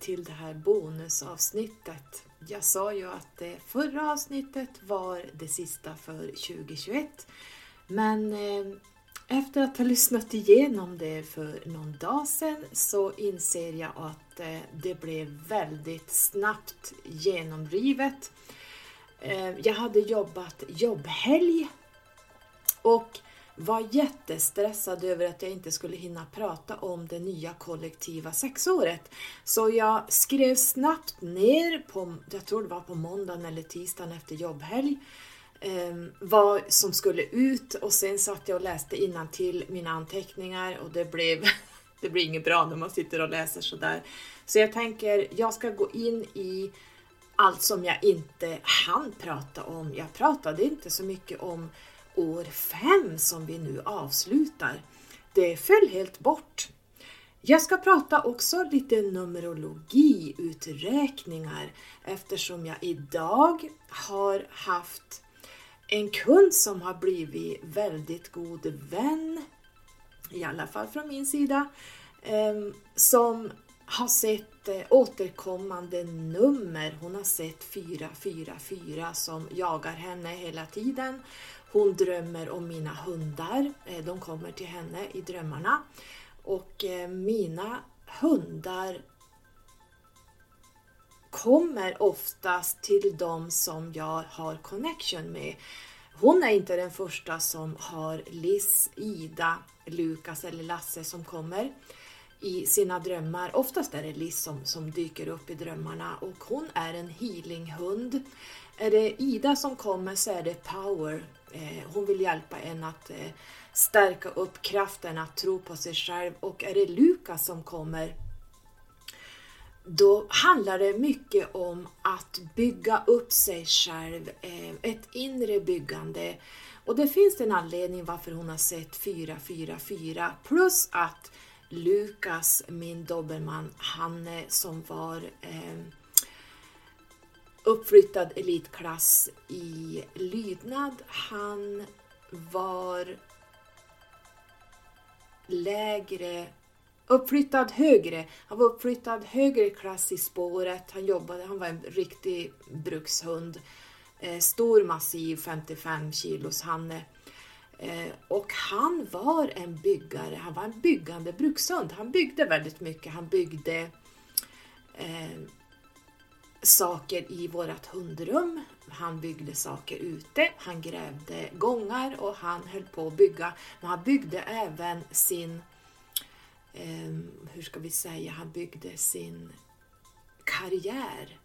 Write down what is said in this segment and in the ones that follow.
till det här bonusavsnittet. Jag sa ju att det förra avsnittet var det sista för 2021. Men eh, efter att ha lyssnat igenom det för någon dag sedan så inser jag att eh, det blev väldigt snabbt genomdrivet. Eh, jag hade jobbat jobbhelg och var jättestressad över att jag inte skulle hinna prata om det nya kollektiva sexåret. Så jag skrev snabbt ner, på, jag tror det var på måndagen eller tisdagen efter jobbhelg, ehm, vad som skulle ut och sen satt jag och läste till mina anteckningar och det blev, det blir inget bra när man sitter och läser sådär. Så jag tänker, jag ska gå in i allt som jag inte hann prata om. Jag pratade inte så mycket om år fem som vi nu avslutar. Det föll helt bort. Jag ska prata också lite numerologi, uträkningar eftersom jag idag har haft en kund som har blivit väldigt god vän, i alla fall från min sida, ehm, som har sett återkommande nummer. Hon har sett 444 som jagar henne hela tiden. Hon drömmer om mina hundar. Eh, de kommer till henne i drömmarna. Och eh, mina hundar kommer oftast till de som jag har connection med. Hon är inte den första som har Liz, Ida, Lukas eller Lasse som kommer i sina drömmar. Oftast är det Liz som, som dyker upp i drömmarna och hon är en healinghund. Är det Ida som kommer så är det power. Eh, hon vill hjälpa en att eh, stärka upp kraften att tro på sig själv och är det Lukas som kommer då handlar det mycket om att bygga upp sig själv, eh, ett inre byggande. Och det finns en anledning varför hon har sett 444 plus att Lukas, min dobermann, Hanne eh, som var eh, uppflyttad elitklass i lydnad. Han var lägre, uppflyttad högre. Han var uppflyttad högre klass i spåret. Han jobbade, han var en riktig brukshund. Eh, stor, massiv, 55 kilos Hanne. Eh, Eh, och han var en byggare, han var en byggande brukshund. Han byggde väldigt mycket. Han byggde eh, saker i vårt hundrum. Han byggde saker ute, han grävde gångar och han höll på att bygga. Men han byggde även sin, eh, hur ska vi säga, han byggde sin karriär.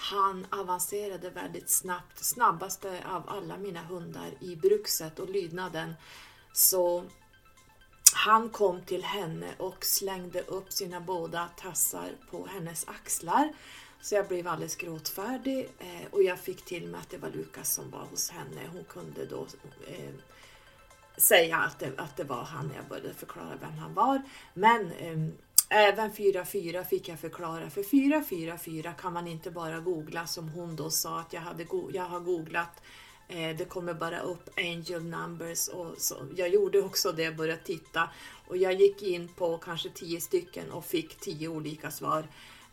Han avancerade väldigt snabbt, snabbaste av alla mina hundar i brukset och lydnaden. Så han kom till henne och slängde upp sina båda tassar på hennes axlar så jag blev alldeles gråtfärdig eh, och jag fick till mig att det var Lukas som var hos henne. Hon kunde då eh, säga att det, att det var han när jag började förklara vem han var. Men eh, även 4-4 fick jag förklara, för 4-4-4 kan man inte bara googla som hon då sa att jag, hade go jag har googlat eh, det kommer bara upp angel numbers och så. Jag gjorde också det, började titta och jag gick in på kanske 10 stycken och fick 10 olika svar.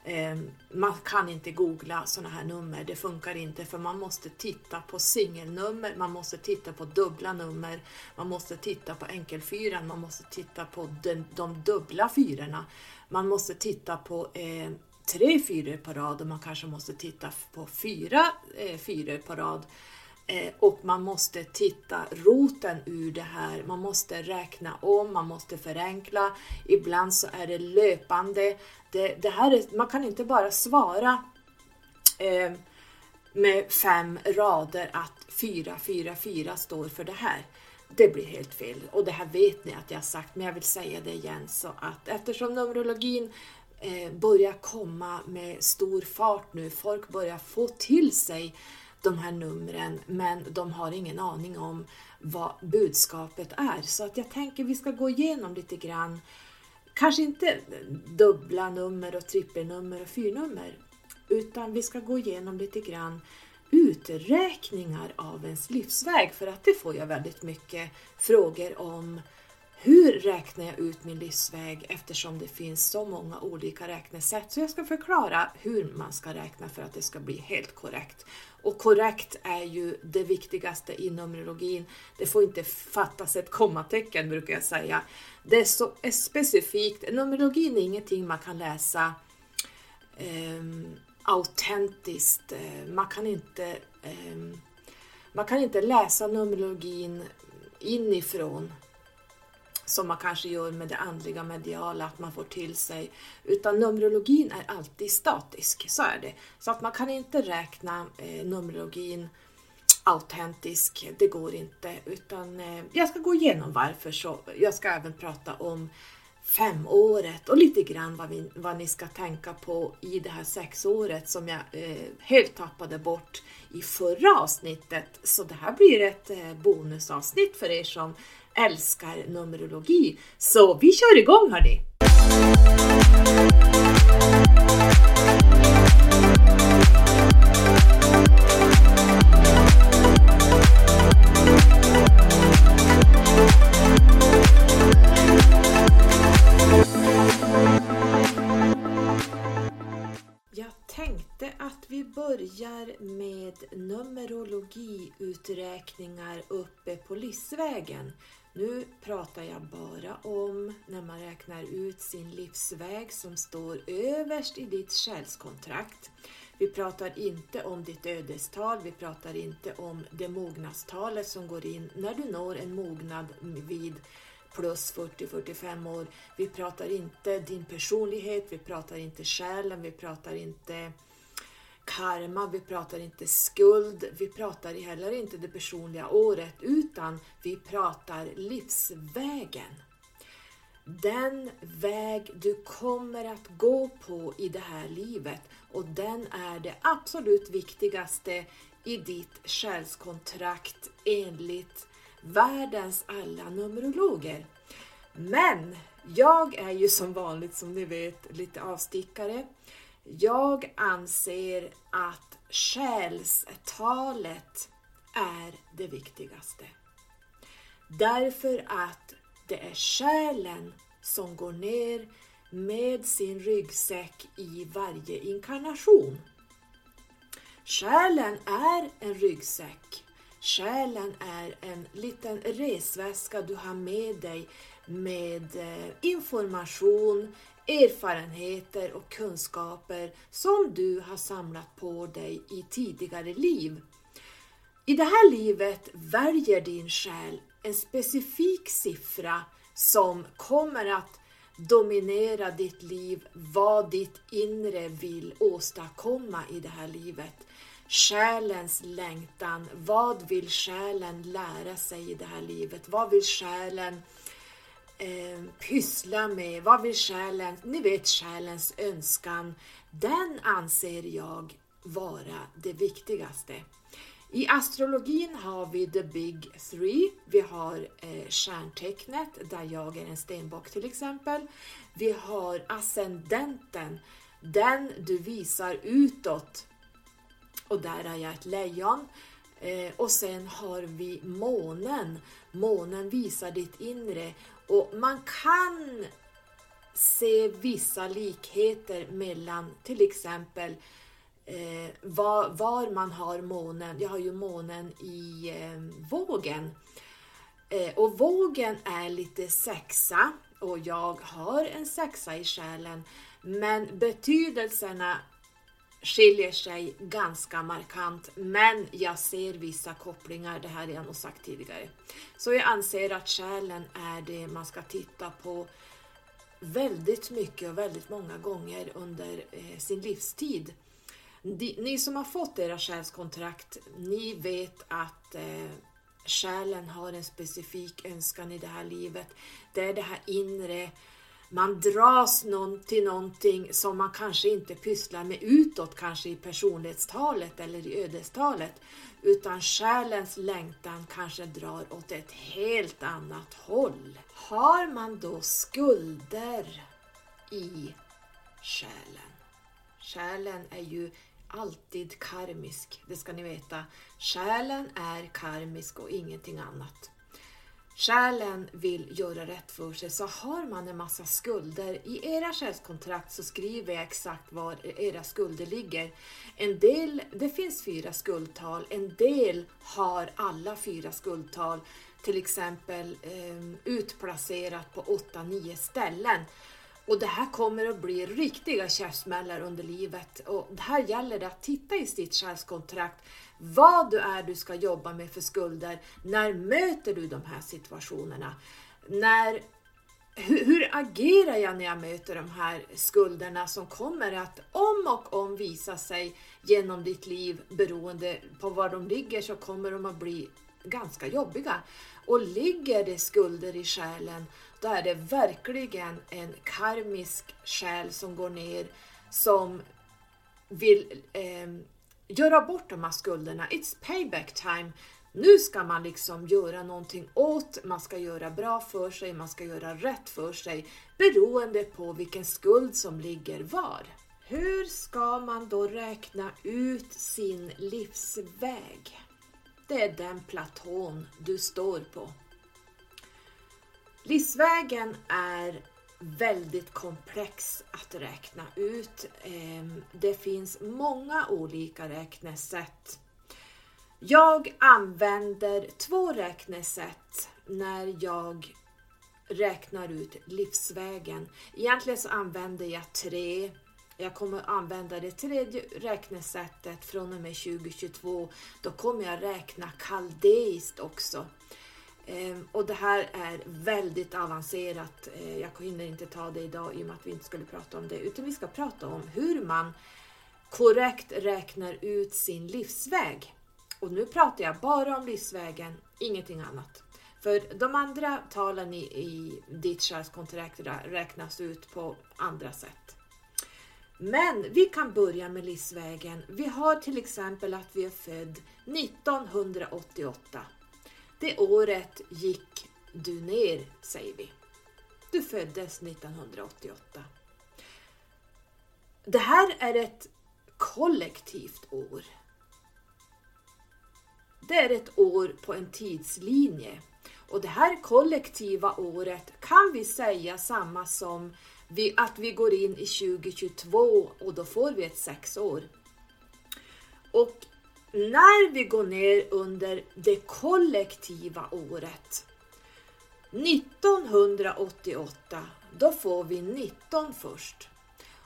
Eh, man kan inte googla sådana här nummer, det funkar inte för man måste titta på singelnummer, man måste titta på dubbla nummer, man måste titta på enkelfyran, man måste titta på de, de dubbla fyrorna, man måste titta på eh, tre fyror på rad och man kanske måste titta på fyra eh, fyror på rad. Eh, och man måste titta roten ur det här, man måste räkna om, man måste förenkla. Ibland så är det löpande. Det, det här är, man kan inte bara svara eh, med fem rader att 444 står för det här. Det blir helt fel och det här vet ni att jag har sagt men jag vill säga det igen så att eftersom numerologin eh, börjar komma med stor fart nu, folk börjar få till sig de här numren men de har ingen aning om vad budskapet är. Så att jag tänker vi ska gå igenom lite grann, kanske inte dubbla nummer och trippelnummer och fyrnummer, utan vi ska gå igenom lite grann uträkningar av ens livsväg för att det får jag väldigt mycket frågor om hur räknar jag ut min livsväg eftersom det finns så många olika räknesätt. Så jag ska förklara hur man ska räkna för att det ska bli helt korrekt. Och korrekt är ju det viktigaste i numerologin. Det får inte fattas ett kommatecken brukar jag säga. Det är så är specifikt. Numerologin är ingenting man kan läsa um, autentiskt. Man kan inte um, man kan inte läsa numerologin inifrån som man kanske gör med det andliga mediala, att man får till sig. Utan Numerologin är alltid statisk, så är det. Så att man kan inte räkna eh, Numerologin autentisk, det går inte. Utan eh, jag ska gå igenom varför, så jag ska även prata om femåret och lite grann vad, vi, vad ni ska tänka på i det här sexåret som jag eh, helt tappade bort i förra avsnittet. Så det här blir ett eh, bonusavsnitt för er som älskar Numerologi. Så vi kör igång hörni! att vi börjar med numerologiuträkningar uppe på Lissvägen. Nu pratar jag bara om när man räknar ut sin livsväg som står överst i ditt själskontrakt. Vi pratar inte om ditt ödestal, vi pratar inte om det mognadstalet som går in när du når en mognad vid plus 40-45 år. Vi pratar inte din personlighet, vi pratar inte själen, vi pratar inte karma, vi pratar inte skuld, vi pratar heller inte det personliga året utan vi pratar livsvägen. Den väg du kommer att gå på i det här livet och den är det absolut viktigaste i ditt själskontrakt enligt världens alla numerologer. Men jag är ju som vanligt som ni vet lite avstickare. Jag anser att själstalet är det viktigaste. Därför att det är själen som går ner med sin ryggsäck i varje inkarnation. Själen är en ryggsäck. Själen är en liten resväska du har med dig med eh, information, erfarenheter och kunskaper som du har samlat på dig i tidigare liv. I det här livet väljer din själ en specifik siffra som kommer att dominera ditt liv, vad ditt inre vill åstadkomma i det här livet. Själens längtan, vad vill själen lära sig i det här livet? Vad vill själen eh, pyssla med, vad vill själen, ni vet själens önskan, den anser jag vara det viktigaste. I astrologin har vi the big three. Vi har eh, stjärntecknet där jag är en stenbock till exempel. Vi har ascendenten, den du visar utåt och där är jag ett lejon. Eh, och sen har vi månen. Månen visar ditt inre och man kan se vissa likheter mellan till exempel eh, var, var, man har månen. Jag har ju månen i eh, vågen. Eh, och vågen är lite sexa och jag har en sexa i själen. Men betydelserna skiljer sig ganska markant, men jag ser vissa kopplingar, det här har jag nog sagt tidigare. Så jag anser att själen är det man ska titta på väldigt mycket och väldigt många gånger under eh, sin livstid. Ni som har fått era själskontrakt, ni vet att eh, själen har en specifik önskan i det här livet. Det är det här inre man dras någon till någonting som man kanske inte pysslar med utåt, kanske i personlighetstalet eller i ödestalet, utan själens längtan kanske drar åt ett helt annat håll. Har man då skulder i själen? Själen är ju alltid karmisk, det ska ni veta. Själen är karmisk och ingenting annat själen vill göra rätt för sig så har man en massa skulder. I era själskontrakt så skriver jag exakt var era skulder ligger. En del, det finns fyra skuldtal, en del har alla fyra skuldtal, till exempel eh, utplacerat på 8-9 ställen. Och det här kommer att bli riktiga käftsmällar under livet. Och här gäller det att titta i sitt själskontrakt vad du är du ska jobba med för skulder. När möter du de här situationerna? När, hur, hur agerar jag när jag möter de här skulderna som kommer att om och om visa sig genom ditt liv beroende på var de ligger så kommer de att bli ganska jobbiga. Och ligger det skulder i själen då är det verkligen en karmisk själ som går ner som vill eh, göra bort de här skulderna. It's payback time. Nu ska man liksom göra någonting åt, man ska göra bra för sig, man ska göra rätt för sig beroende på vilken skuld som ligger var. Hur ska man då räkna ut sin livsväg? Det är den platån du står på. Livsvägen är väldigt komplex att räkna ut. Ehm, det finns många olika räknesätt. Jag använder två räknesätt när jag räknar ut livsvägen. Egentligen så använder jag tre. Jag kommer använda det tredje räknesättet från och med 2022. Då kommer jag räkna kaldeiskt också. Ehm, och det här är väldigt avancerat. Eh, jag hinner inte ta det idag i och med att vi inte skulle prata om det, utan vi ska prata om hur man korrekt räknar ut sin livsväg. Och nu pratar jag bara om livsvägen, ingenting annat. För de andra talen i, i ditt själskontrakt räknas ut på andra sätt. Men vi kan börja med livsvägen. Vi har till exempel att vi är född 1988. Det året gick du ner, säger vi. Du föddes 1988. Det här är ett kollektivt år. Det är ett år på en tidslinje. Och det här kollektiva året kan vi säga samma som vi, att vi går in i 2022 och då får vi ett sexår. Och när vi går ner under det kollektiva året 1988, då får vi 19 först.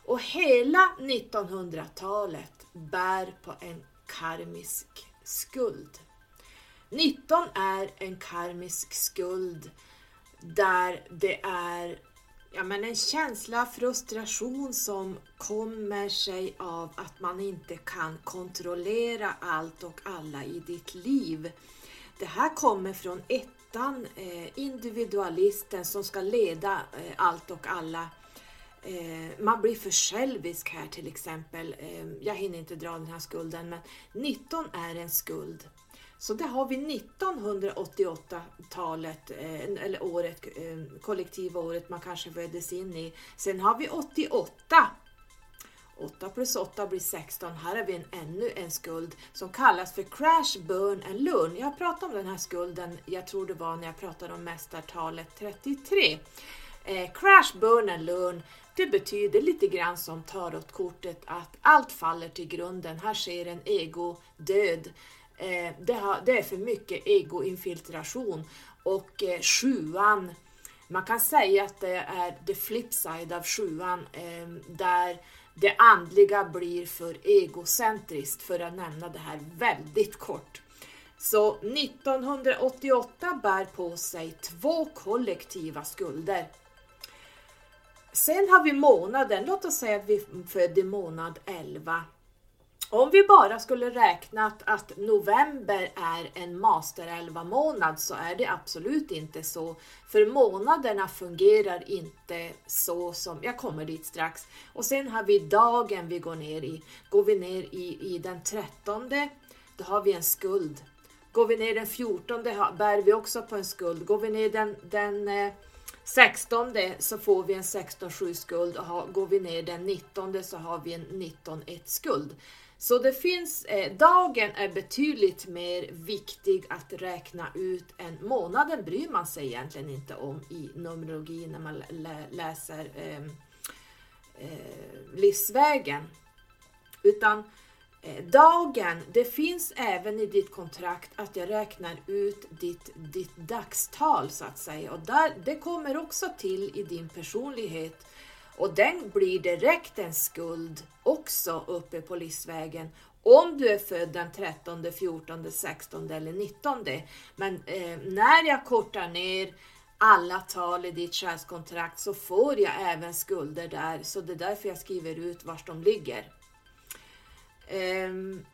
Och hela 1900-talet bär på en karmisk skuld. 19 är en karmisk skuld där det är ja, men en känsla av frustration som kommer sig av att man inte kan kontrollera allt och alla i ditt liv. Det här kommer från ettan, eh, individualisten som ska leda eh, allt och alla. Eh, man blir för självisk här till exempel. Jag hinner inte dra den här skulden men 19 är en skuld. Så där har vi 1988-talet, eh, eller året, eh, kollektiva året man kanske föddes in i. Sen har vi 88. 8 plus 8 blir 16. Här har vi en, ännu en skuld som kallas för crash, burn and learn. Jag pratade om den här skulden, jag tror det var när jag pratade om mästartalet 33. Eh, crash, burn and learn, det betyder lite grann som tarotkortet att allt faller till grunden. Här sker en ego-död Eh, det, har, det, är för mycket egoinfiltration och eh, sjuan, man kan säga att det är the flip side av sjuan eh, där det andliga blir för egocentriskt för att nämna det här väldigt kort. Så 1988 bär på sig två kollektiva skulder. Sen har vi månaden, låt oss säga att vi är i månad 11. Om vi bara skulle räknat att november är en master 11 månad så är det absolut inte så. För månaderna fungerar inte så som, jag kommer dit strax. Och sen har vi dagen vi går ner i. Går vi ner i, i den 13 då har vi en skuld. Går vi ner den 14 bär vi också på en skuld. Går vi ner den, den eh, 16 så får vi en 16-7 skuld och går vi ner den 19 så har vi en 19-1 skuld. Så det finns, eh, dagen är betydligt mer viktig att räkna ut än månaden bryr man sig egentligen inte om i numerologi när man lä läser eh, eh, livsvägen. Utan eh, dagen, det finns även i ditt kontrakt att jag räknar ut ditt, ditt dagstal så att säga och där, det kommer också till i din personlighet och den blir direkt en skuld också uppe på livsvägen om du är född den 13, 14, 16 eller 19. Men eh, när jag kortar ner alla tal i ditt själskontrakt så får jag även skulder där, så det är därför jag skriver ut var de ligger. Um,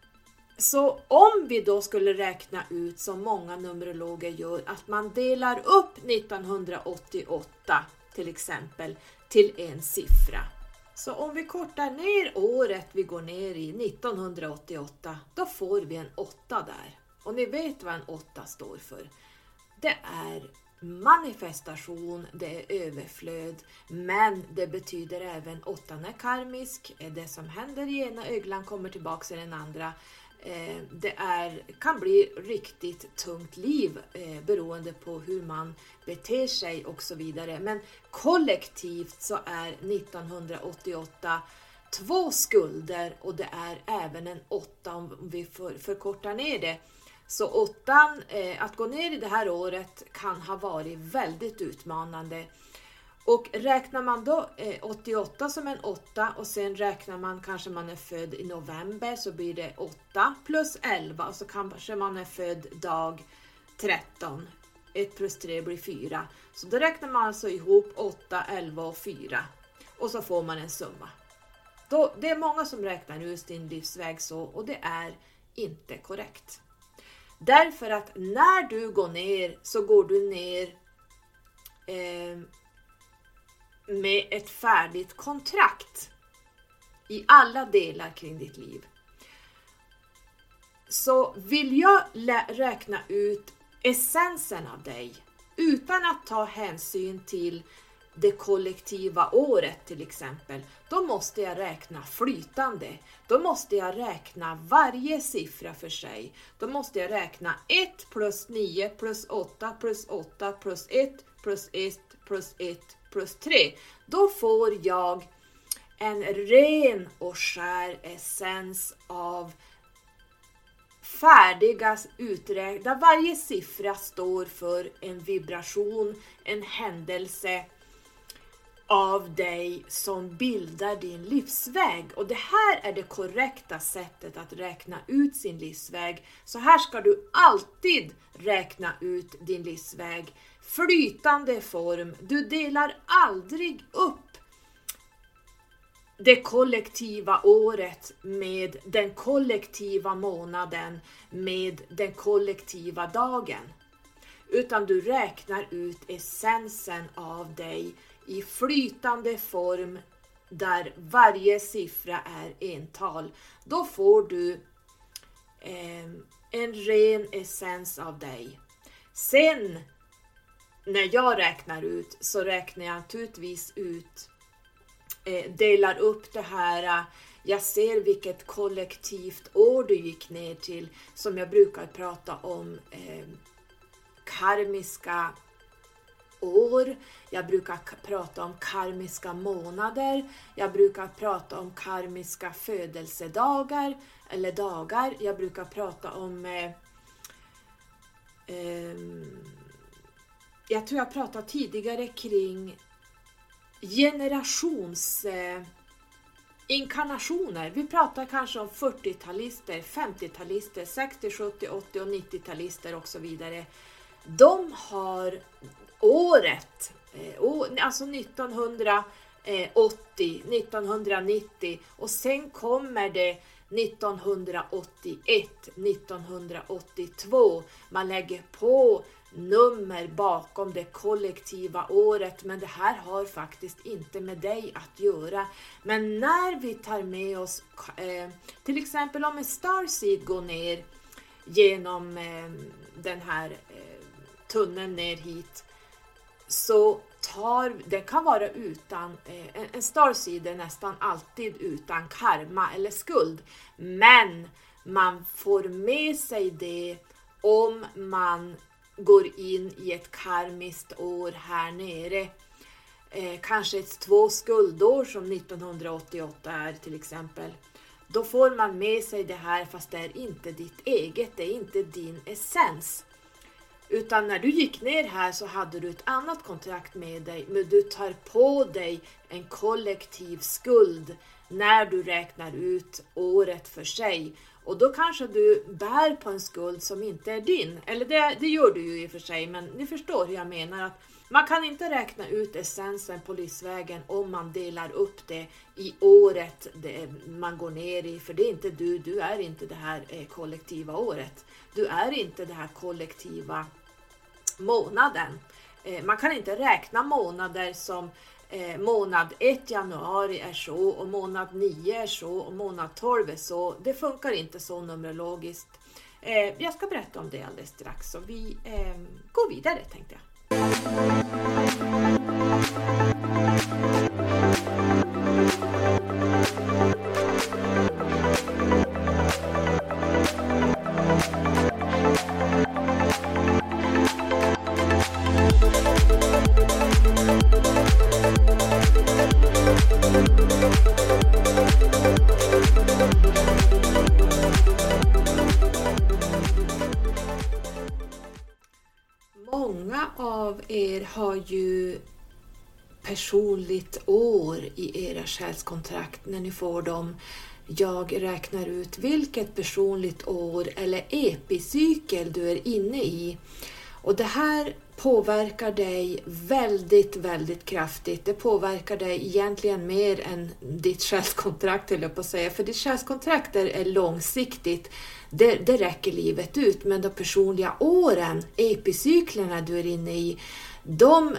så om vi då skulle räkna ut som många numerologer gör att man delar upp 1988 till exempel till en siffra. Så om vi kortar ner året vi går ner i, 1988, då får vi en 8 där. Och ni vet vad en 8 står för. Det är manifestation, det är överflöd, men det betyder även åttan är karmisk, det som händer i ena öglan kommer tillbaka i den andra. Eh, det är, kan bli riktigt tungt liv eh, beroende på hur man beter sig och så vidare. Men kollektivt så är 1988 två skulder och det är även en åtta om vi förkortar ner det. Så åttan, eh, att gå ner i det här året kan ha varit väldigt utmanande. Och räknar man då eh, 88 som en 8 och sen räknar man kanske man är född i november så blir det 8 plus 11 och så kanske man är född dag 13. 1 plus 3 blir 4. Så då räknar man alltså ihop 8, 11 och 4 och så får man en summa. Då, det är många som räknar ut din livsväg så och det är inte korrekt. Därför att när du går ner så går du ner eh, med ett färdigt kontrakt i alla delar kring ditt liv. Så vill jag räkna ut essensen av dig utan att ta hänsyn till det kollektiva året till exempel, då måste jag räkna flytande. Då måste jag räkna varje siffra för sig. Då måste jag räkna 1 plus 9 plus 8 plus 8 plus 1 plus 1 plus 1 plus 3. Då får jag en ren och skär essens av färdiga uträkningar där varje siffra står för en vibration, en händelse, av dig som bildar din livsväg. Och det här är det korrekta sättet att räkna ut sin livsväg. Så här ska du alltid räkna ut din livsväg. Flytande form. Du delar aldrig upp det kollektiva året med den kollektiva månaden med den kollektiva dagen. Utan du räknar ut essensen av dig i flytande form där varje siffra är ental, då får du eh, en ren essens av dig. Sen när jag räknar ut så räknar jag naturligtvis ut, eh, delar upp det här eh, jag ser vilket kollektivt år du gick ner till, som jag brukar prata om, eh, karmiska år, jag brukar prata om karmiska månader, jag brukar prata om karmiska födelsedagar eller dagar, jag brukar prata om eh, eh, jag tror jag pratade tidigare kring generations eh, inkarnationer. Vi pratar kanske om 40-talister, 50-talister, 60, 70, 80 och 90-talister och så vidare. De har året, eh, alltså 1980, 1990 och sen kommer det 1981, 1982. Man lägger på nummer bakom det kollektiva året, men det här har faktiskt inte med dig att göra. Men när vi tar med oss, eh, till exempel om en starseed går ner genom eh, den här eh, tunneln ner hit, så tar, det kan vara utan, eh, en starseed är nästan alltid utan karma eller skuld. Men man får med sig det om man går in i ett karmiskt år här nere. Eh, kanske ett två skuldår som 1988 är till exempel. Då får man med sig det här fast det är inte ditt eget, det är inte din essens. Utan när du gick ner här så hade du ett annat kontrakt med dig, men du tar på dig en kollektiv skuld när du räknar ut året för sig. Och då kanske du bär på en skuld som inte är din. Eller det, det gör du ju i och för sig, men ni förstår hur jag menar. att Man kan inte räkna ut essensen på livsvägen om man delar upp det i året det man går ner i. För det är inte du, du är inte det här eh, kollektiva året. Du är inte den här kollektiva månaden. Eh, man kan inte räkna månader som eh, månad 1 januari är så och månad 9 är så och månad 12 är så. Det funkar inte så numerologiskt. Eh, jag ska berätta om det alldeles strax så vi eh, går vidare tänkte jag. Er har ju personligt år i era själskontrakt när ni får dem. Jag räknar ut vilket personligt år eller epicykel du är inne i. Och det här påverkar dig väldigt, väldigt kraftigt. Det påverkar dig egentligen mer än ditt själskontrakt, höll jag på att säga. För ditt själskontrakt är långsiktigt. Det, det räcker livet ut. Men de personliga åren, epicyklerna du är inne i, de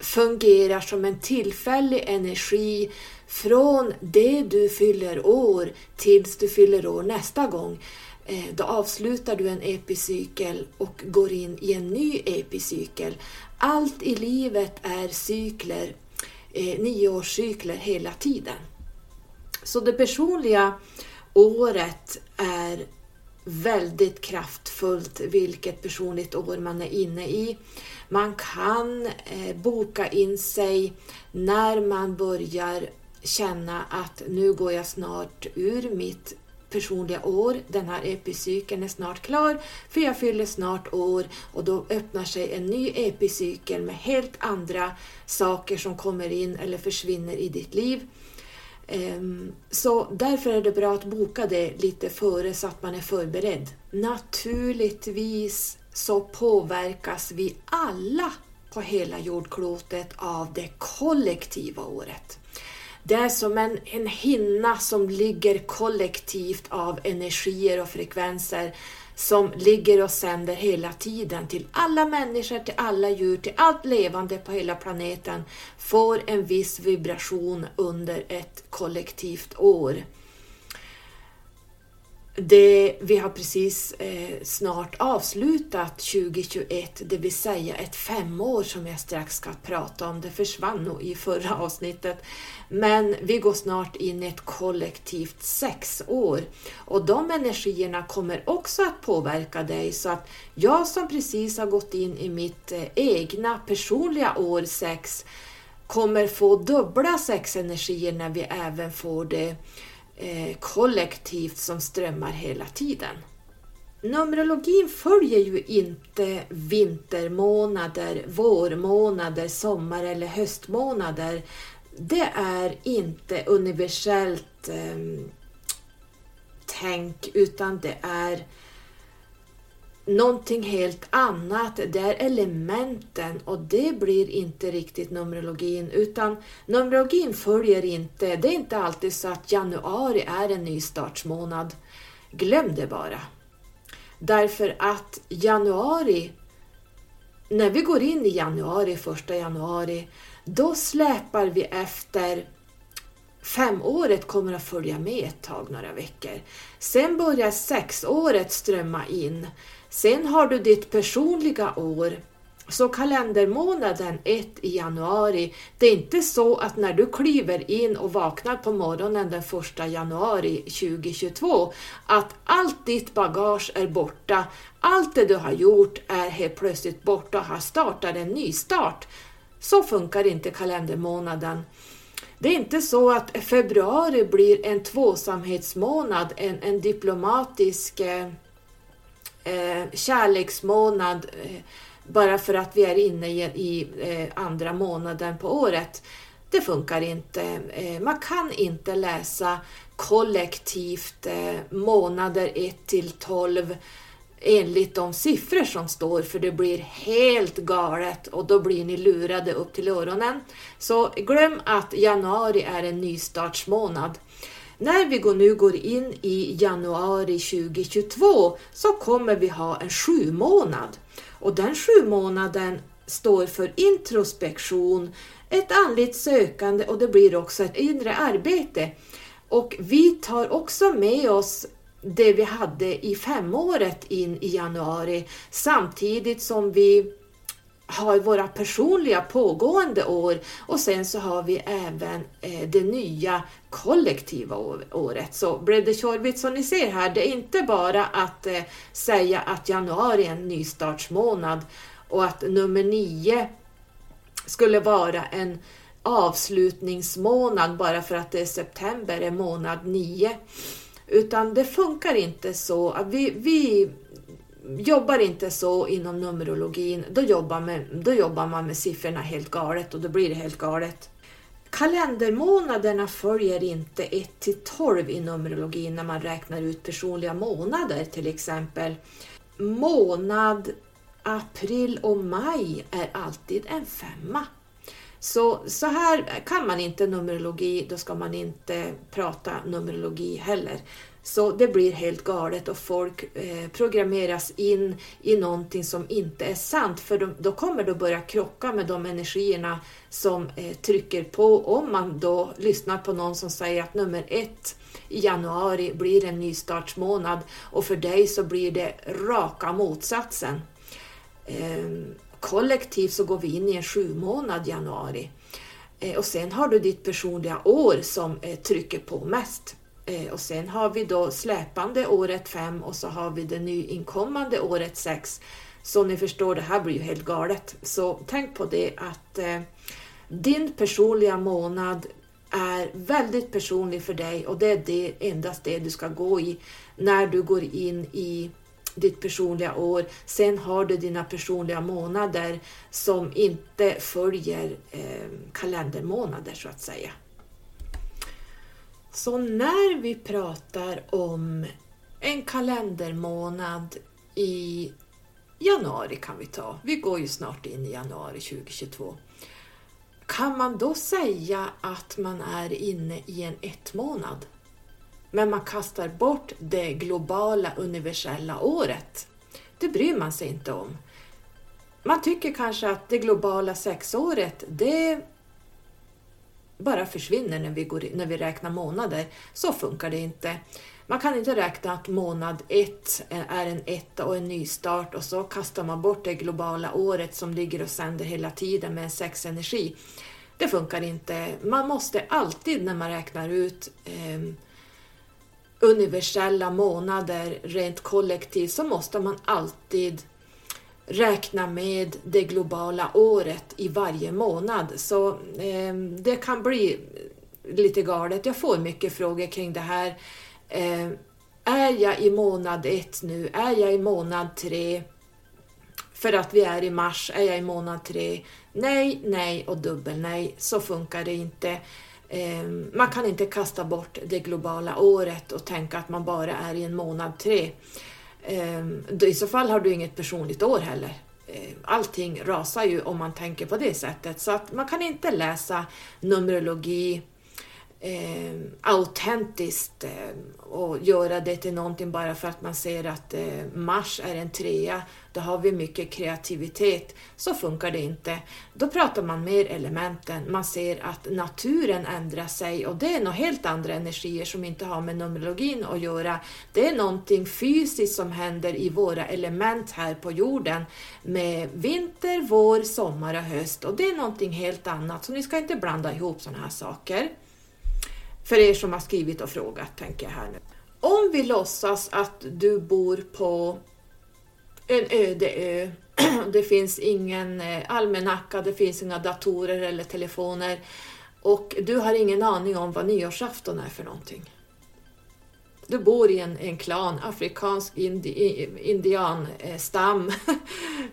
fungerar som en tillfällig energi från det du fyller år tills du fyller år nästa gång. Eh, då avslutar du en epicykel och går in i en ny epicykel. Allt i livet är cykler, eh, nioårscykler hela tiden. Så det personliga året är väldigt kraftfullt vilket personligt år man är inne i. Man kan eh, boka in sig när man börjar känna att nu går jag snart ur mitt personliga år. Den här epicykeln är snart klar för jag fyller snart år och då öppnar sig en ny epicykel med helt andra saker som kommer in eller försvinner i ditt liv. Ehm, så därför är det bra att boka det lite före så att man är förberedd. Naturligtvis så påverkas vi alla på hela jordklotet av det kollektiva året. Det är som en, en hinna som ligger kollektivt av energier och frekvenser som ligger och sänder hela tiden till alla människor, till alla djur, till allt levande på hela planeten får en viss vibration under ett kollektivt år. Det, vi har precis eh, snart avslutat 2021, det vill säga ett femår som jag strax ska prata om. Det försvann nog i förra avsnittet. Men vi går snart in i ett kollektivt sexår och de energierna kommer också att påverka dig så att jag som precis har gått in i mitt eh, egna personliga år sex kommer få dubbla sexenergier när vi även får det eh, kollektivt som strömmar hela tiden. Numerologin följer ju inte vintermånader, vårmånader, sommar eller höstmånader. Det är inte universellt eh, tänk utan det är någonting helt annat. Det är elementen och det blir inte riktigt Numerologin utan Numerologin följer inte, det är inte alltid så att januari är en nystartsmånad. Glöm det bara. Därför att januari, när vi går in i januari, första januari, då släpar vi efter Femåret kommer att följa med ett tag, några veckor. Sen börjar sexåret strömma in Sen har du ditt personliga år Så kalendermånaden 1 i januari, det är inte så att när du kliver in och vaknar på morgonen den 1 januari 2022 att allt ditt bagage är borta, allt det du har gjort är helt plötsligt borta och har startat en ny start. Så funkar inte kalendermånaden. Det är inte så att februari blir en tvåsamhetsmånad, en, en diplomatisk eh, eh, kärleksmånad eh, bara för att vi är inne i, i eh, andra månaden på året. Det funkar inte. Eh, man kan inte läsa kollektivt eh, månader 1 till 12 enligt de siffror som står för det blir helt galet och då blir ni lurade upp till öronen. Så glöm att januari är en nystartsmånad. När vi nu går in i januari 2022 så kommer vi ha en sju månad. Och den sju månaden står för introspektion, ett andligt sökande och det blir också ett inre arbete. Och vi tar också med oss det vi hade i femåret in i januari samtidigt som vi har våra personliga pågående år och sen så har vi även eh, det nya kollektiva året. Så blev det tjorvigt som ni ser här, det är inte bara att eh, säga att januari är en nystartsmånad och att nummer nio skulle vara en avslutningsmånad bara för att det är september är månad nio. Utan det funkar inte så. Vi, vi jobbar inte så inom Numerologin, då jobbar, med, då jobbar man med siffrorna helt galet och då blir det helt galet. Kalendermånaderna följer inte 1 till 12 i Numerologin när man räknar ut personliga månader till exempel. Månad april och maj är alltid en femma. Så, så här kan man inte Numerologi, då ska man inte prata Numerologi heller. Så det blir helt galet och folk eh, programmeras in i någonting som inte är sant för de, då kommer det att börja krocka med de energierna som eh, trycker på om man då lyssnar på någon som säger att nummer ett i januari blir en nystartsmånad och för dig så blir det raka motsatsen. Eh, kollektivt så går vi in i en sju månad januari eh, och sen har du ditt personliga år som eh, trycker på mest. Eh, och sen har vi då släpande året 5 och så har vi det nyinkommande året 6. Så ni förstår, det här blir ju helt galet. Så tänk på det att eh, din personliga månad är väldigt personlig för dig och det är det, endast det du ska gå i när du går in i ditt personliga år. Sen har du dina personliga månader som inte följer eh, kalendermånader så att säga. Så när vi pratar om en kalendermånad i januari kan vi ta, vi går ju snart in i januari 2022. Kan man då säga att man är inne i en ett månad? Men man kastar bort det globala universella året. Det bryr man sig inte om. Man tycker kanske att det globala sexåret, det bara försvinner när vi, går, när vi räknar månader. Så funkar det inte. Man kan inte räkna att månad ett är en etta och en nystart och så kastar man bort det globala året som ligger och sänder hela tiden med en sexenergi. Det funkar inte. Man måste alltid när man räknar ut eh, universella månader rent kollektivt så måste man alltid räkna med det globala året i varje månad. Så eh, det kan bli lite galet. Jag får mycket frågor kring det här. Eh, är jag i månad ett nu? Är jag i månad tre? För att vi är i mars, är jag i månad tre? Nej, nej och dubbel nej. Så funkar det inte. Eh, man kan inte kasta bort det globala året och tänka att man bara är i en månad tre. Ehm, I så fall har du inget personligt år heller. Ehm, allting rasar ju om man tänker på det sättet. Så att man kan inte läsa Numerologi eh, autentiskt eh, och göra det till någonting bara för att man ser att eh, Mars är en trea, då har vi mycket kreativitet. Så funkar det inte. Då pratar man mer elementen, man ser att naturen ändrar sig och det är något helt andra energier som inte har med numerologin att göra. Det är någonting fysiskt som händer i våra element här på jorden med vinter, vår, sommar och höst och det är någonting helt annat så ni ska inte blanda ihop sådana här saker. För er som har skrivit och frågat tänker jag här nu. Om vi låtsas att du bor på en öde ö, det finns ingen eh, almanacka, det finns inga datorer eller telefoner. Och du har ingen aning om vad nyårsafton är för någonting. Du bor i en, en klan, afrikansk indi, indianstam, eh,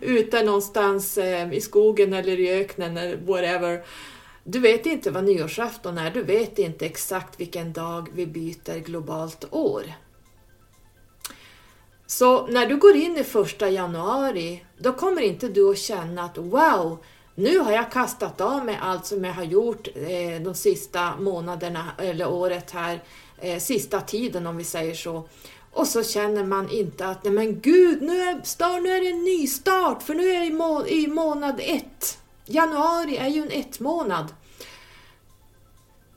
ute någonstans eh, i skogen eller i öknen eller whatever. Du vet inte vad nyårsafton är, du vet inte exakt vilken dag vi byter globalt år. Så när du går in i första januari, då kommer inte du att känna att wow, nu har jag kastat av mig allt som jag har gjort eh, de sista månaderna eller året här, eh, sista tiden om vi säger så. Och så känner man inte att nej men gud, nu är, start, nu är det en ny start för nu är jag i, må, i månad ett. Januari är ju en ett månad.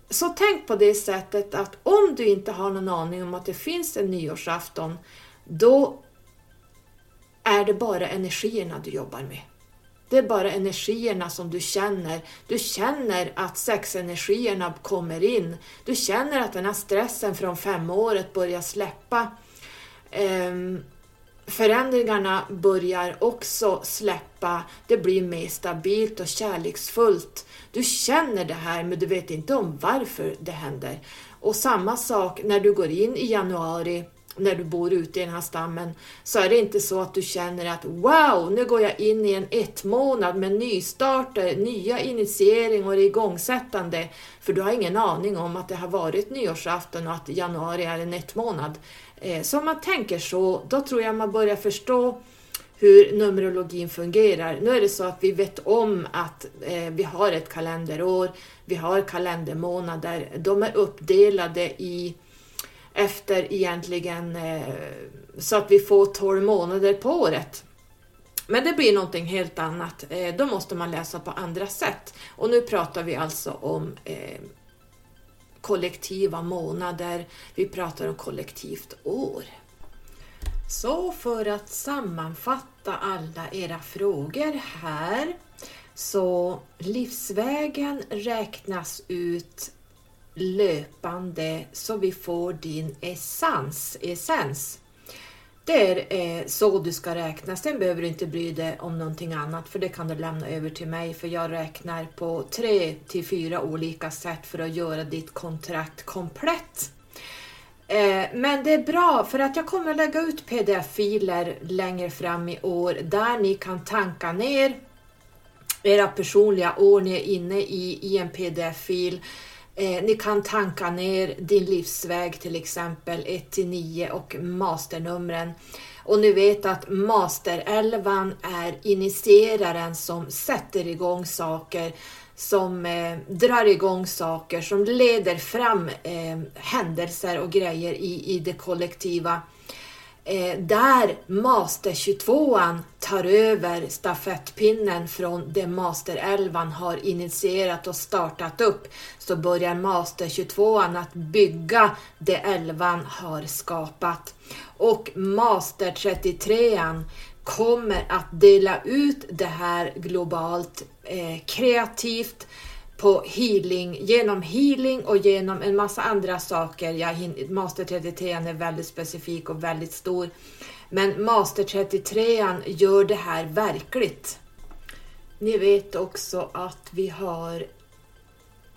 Så tänk på det sättet att om du inte har någon aning om att det finns en nyårsafton, då är det bara energierna du jobbar med. Det är bara energierna som du känner. Du känner att sexenergierna kommer in. Du känner att den här stressen från femåret börjar släppa. Um, förändringarna börjar också släppa. Det blir mer stabilt och kärleksfullt. Du känner det här men du vet inte om varför det händer. Och samma sak när du går in i januari när du bor ute i den här stammen så är det inte så att du känner att wow, nu går jag in i en ett månad med nystarter, nya initiering och igångsättande. För du har ingen aning om att det har varit nyårsafton och att januari är en ett månad. Eh, så om man tänker så, då tror jag man börjar förstå hur Numerologin fungerar. Nu är det så att vi vet om att eh, vi har ett kalenderår, vi har kalendermånader. De är uppdelade i efter egentligen eh, så att vi får 12 månader på året. Men det blir någonting helt annat. Eh, då måste man läsa på andra sätt. Och nu pratar vi alltså om eh, kollektiva månader. Vi pratar om kollektivt år. Så för att sammanfatta alla era frågor här. Så livsvägen räknas ut löpande så vi får din essens. essens. Det är eh, så du ska räkna. Sen behöver du inte bry dig om någonting annat för det kan du lämna över till mig för jag räknar på tre till fyra olika sätt för att göra ditt kontrakt komplett. Eh, men det är bra för att jag kommer lägga ut pdf-filer längre fram i år där ni kan tanka ner era personliga år ni är inne i, i en pdf-fil. Eh, ni kan tanka ner din livsväg till exempel 1 till 9 och masternumren. Och ni vet att masterelvan är initieraren som sätter igång saker som eh, drar igång saker, som leder fram eh, händelser och grejer i, i det kollektiva. Eh, där Master 22an tar över stafettpinnen från det Master 11 har initierat och startat upp så börjar Master 22an att bygga det 11 har skapat. Och Master 33an kommer att dela ut det här globalt eh, kreativt på healing, genom healing och genom en massa andra saker. Jag, Master 33 är väldigt specifik och väldigt stor. Men Master 33 gör det här verkligt. Ni vet också att vi har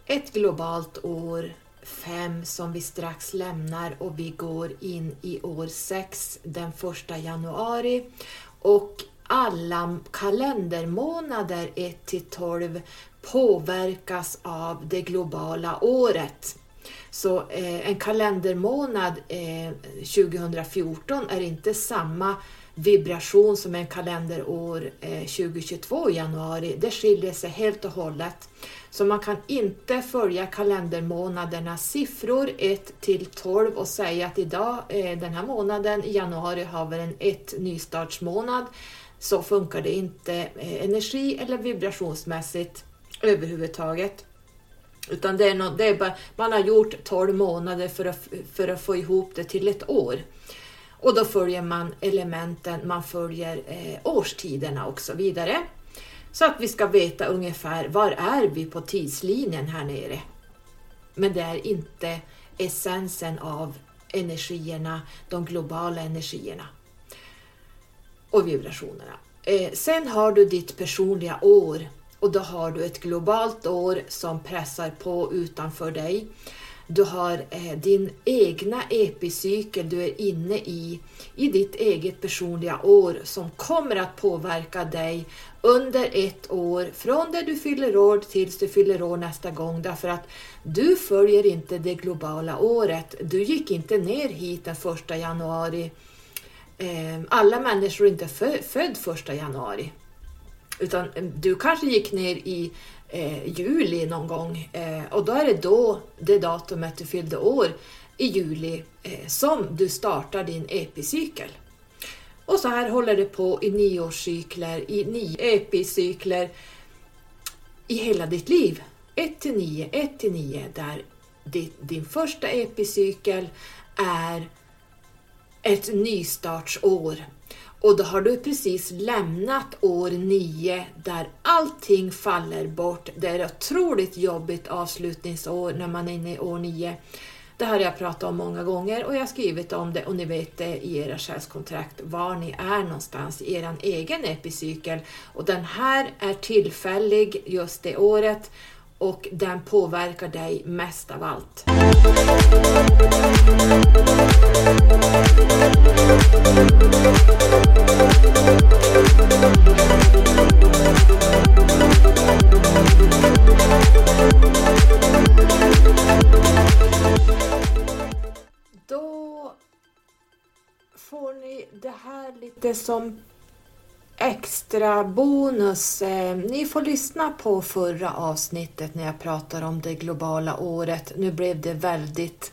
ett globalt år 5 som vi strax lämnar och vi går in i år 6 den 1 januari. Och alla kalendermånader 1 till 12 påverkas av det globala året. Så eh, en kalendermånad eh, 2014 är inte samma vibration som en kalenderår eh, 2022 i januari, det skiljer sig helt och hållet. Så man kan inte följa kalendermånadernas siffror 1 till 12 och säga att idag, eh, den här månaden i januari har vi en 1 nystartsmånad. Så funkar det inte eh, energi eller vibrationsmässigt överhuvudtaget. Utan det är, något, det är bara, man har gjort 12 månader för att, för att få ihop det till ett år. Och då följer man elementen, man följer eh, årstiderna och så vidare. Så att vi ska veta ungefär var är vi på tidslinjen här nere. Men det är inte essensen av energierna, de globala energierna och vibrationerna. Eh, sen har du ditt personliga år och då har du ett globalt år som pressar på utanför dig. Du har eh, din egna epicykel du är inne i, i ditt eget personliga år som kommer att påverka dig under ett år från det du fyller år tills du fyller år nästa gång därför att du följer inte det globala året. Du gick inte ner hit den första januari. Eh, alla människor är inte född första januari. Utan eh, du kanske gick ner i eh, juli någon gång eh, och då är det då det datumet du fyllde år i juli eh, som du startar din epicykel. Och så här håller det på i nioårscykler, i nio epicykler i hela ditt liv. 1 till 9, 1 till 9 där din första epicykel är ett nystartsår och då har du precis lämnat år 9 där allting faller bort. Det är ett otroligt jobbigt avslutningsår när man är inne i år 9. Det här har jag pratat om många gånger och jag har skrivit om det och ni vet det i era själskontrakt var ni är någonstans i er egen epicykel. Och den här är tillfällig just det året och den påverkar dig mest av allt. Då får ni det här lite som extra bonus. Eh, ni får lyssna på förra avsnittet när jag pratar om det globala året. Nu blev det väldigt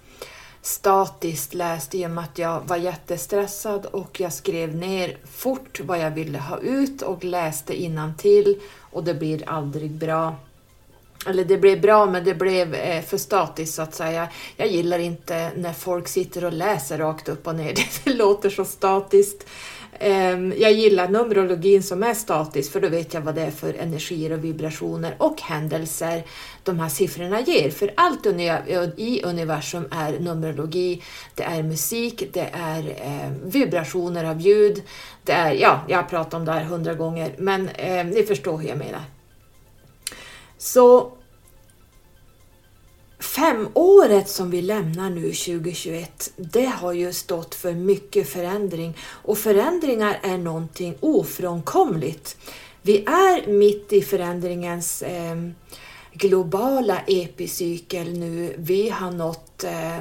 statiskt läst i och med att jag var jättestressad och jag skrev ner fort vad jag ville ha ut och läste till och det blir aldrig bra. Eller det blev bra men det blev eh, för statiskt så att säga. Jag gillar inte när folk sitter och läser rakt upp och ner. Det låter så statiskt. Ehm, jag gillar Numerologin som är statisk för då vet jag vad det är för energier och vibrationer och händelser de här siffrorna ger. För allt i universum är Numerologi, det är musik, det är ehm, vibrationer av ljud. Det är, ja, jag har pratat om det här hundra gånger men eh, ni förstår hur jag menar. Så Femåret som vi lämnar nu 2021, det har ju stått för mycket förändring och förändringar är någonting ofrånkomligt. Vi är mitt i förändringens eh, globala epicykel nu. Vi har nått eh,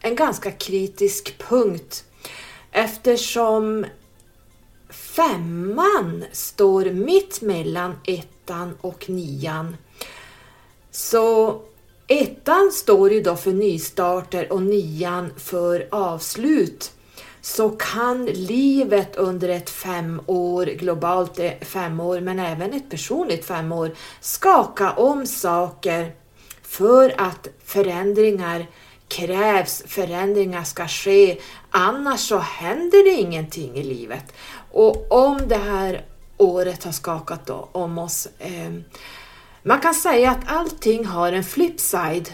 en ganska kritisk punkt eftersom femman står mitt mellan ettan och nian. Så Ettan står ju då för nystarter och nian för avslut. Så kan livet under ett fem år, globalt eh, fem år, men även ett personligt fem år, skaka om saker för att förändringar krävs, förändringar ska ske, annars så händer det ingenting i livet. Och om det här året har skakat om oss eh, man kan säga att allting har en flipside.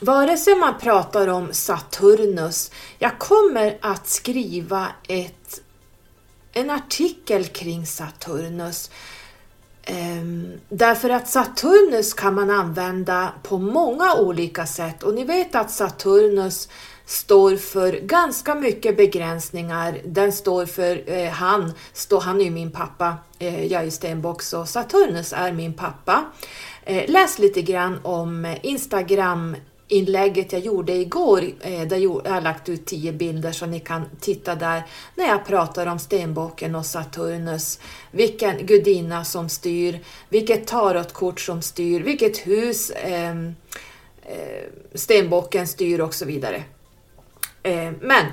Vare sig man pratar om Saturnus, jag kommer att skriva ett, en artikel kring Saturnus. Um, därför att Saturnus kan man använda på många olika sätt och ni vet att Saturnus står för ganska mycket begränsningar. Den står för, eh, han, stå, han är ju min pappa, eh, jag är ju stenbock så Saturnus är min pappa. Eh, läs lite grann om Instagram inlägget jag gjorde igår, eh, där jag har lagt ut tio bilder så ni kan titta där, när jag pratar om stenbocken och Saturnus, vilken gudinna som styr, vilket tarotkort som styr, vilket hus eh, eh, stenbocken styr och så vidare. Eh, men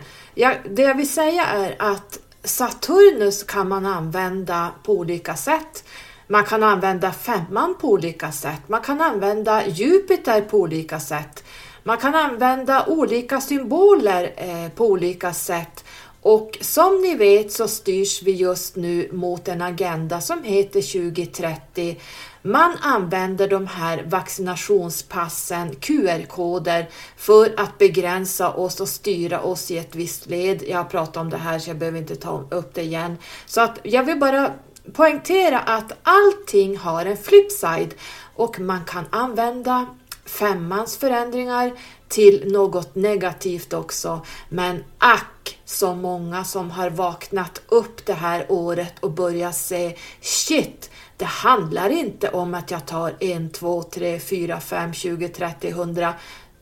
det jag vill säga är att Saturnus kan man använda på olika sätt. Man kan använda femman på olika sätt. Man kan använda Jupiter på olika sätt. Man kan använda olika symboler eh, på olika sätt. Och som ni vet så styrs vi just nu mot en agenda som heter 2030. Man använder de här vaccinationspassen, QR-koder, för att begränsa oss och styra oss i ett visst led. Jag har pratat om det här så jag behöver inte ta upp det igen. Så att jag vill bara poängtera att allting har en flipside och man kan använda femmans förändringar till något negativt också. Men ack så många som har vaknat upp det här året och börjat se shit, det handlar inte om att jag tar en, två, tre, fyra, fem, 20, 30, hundra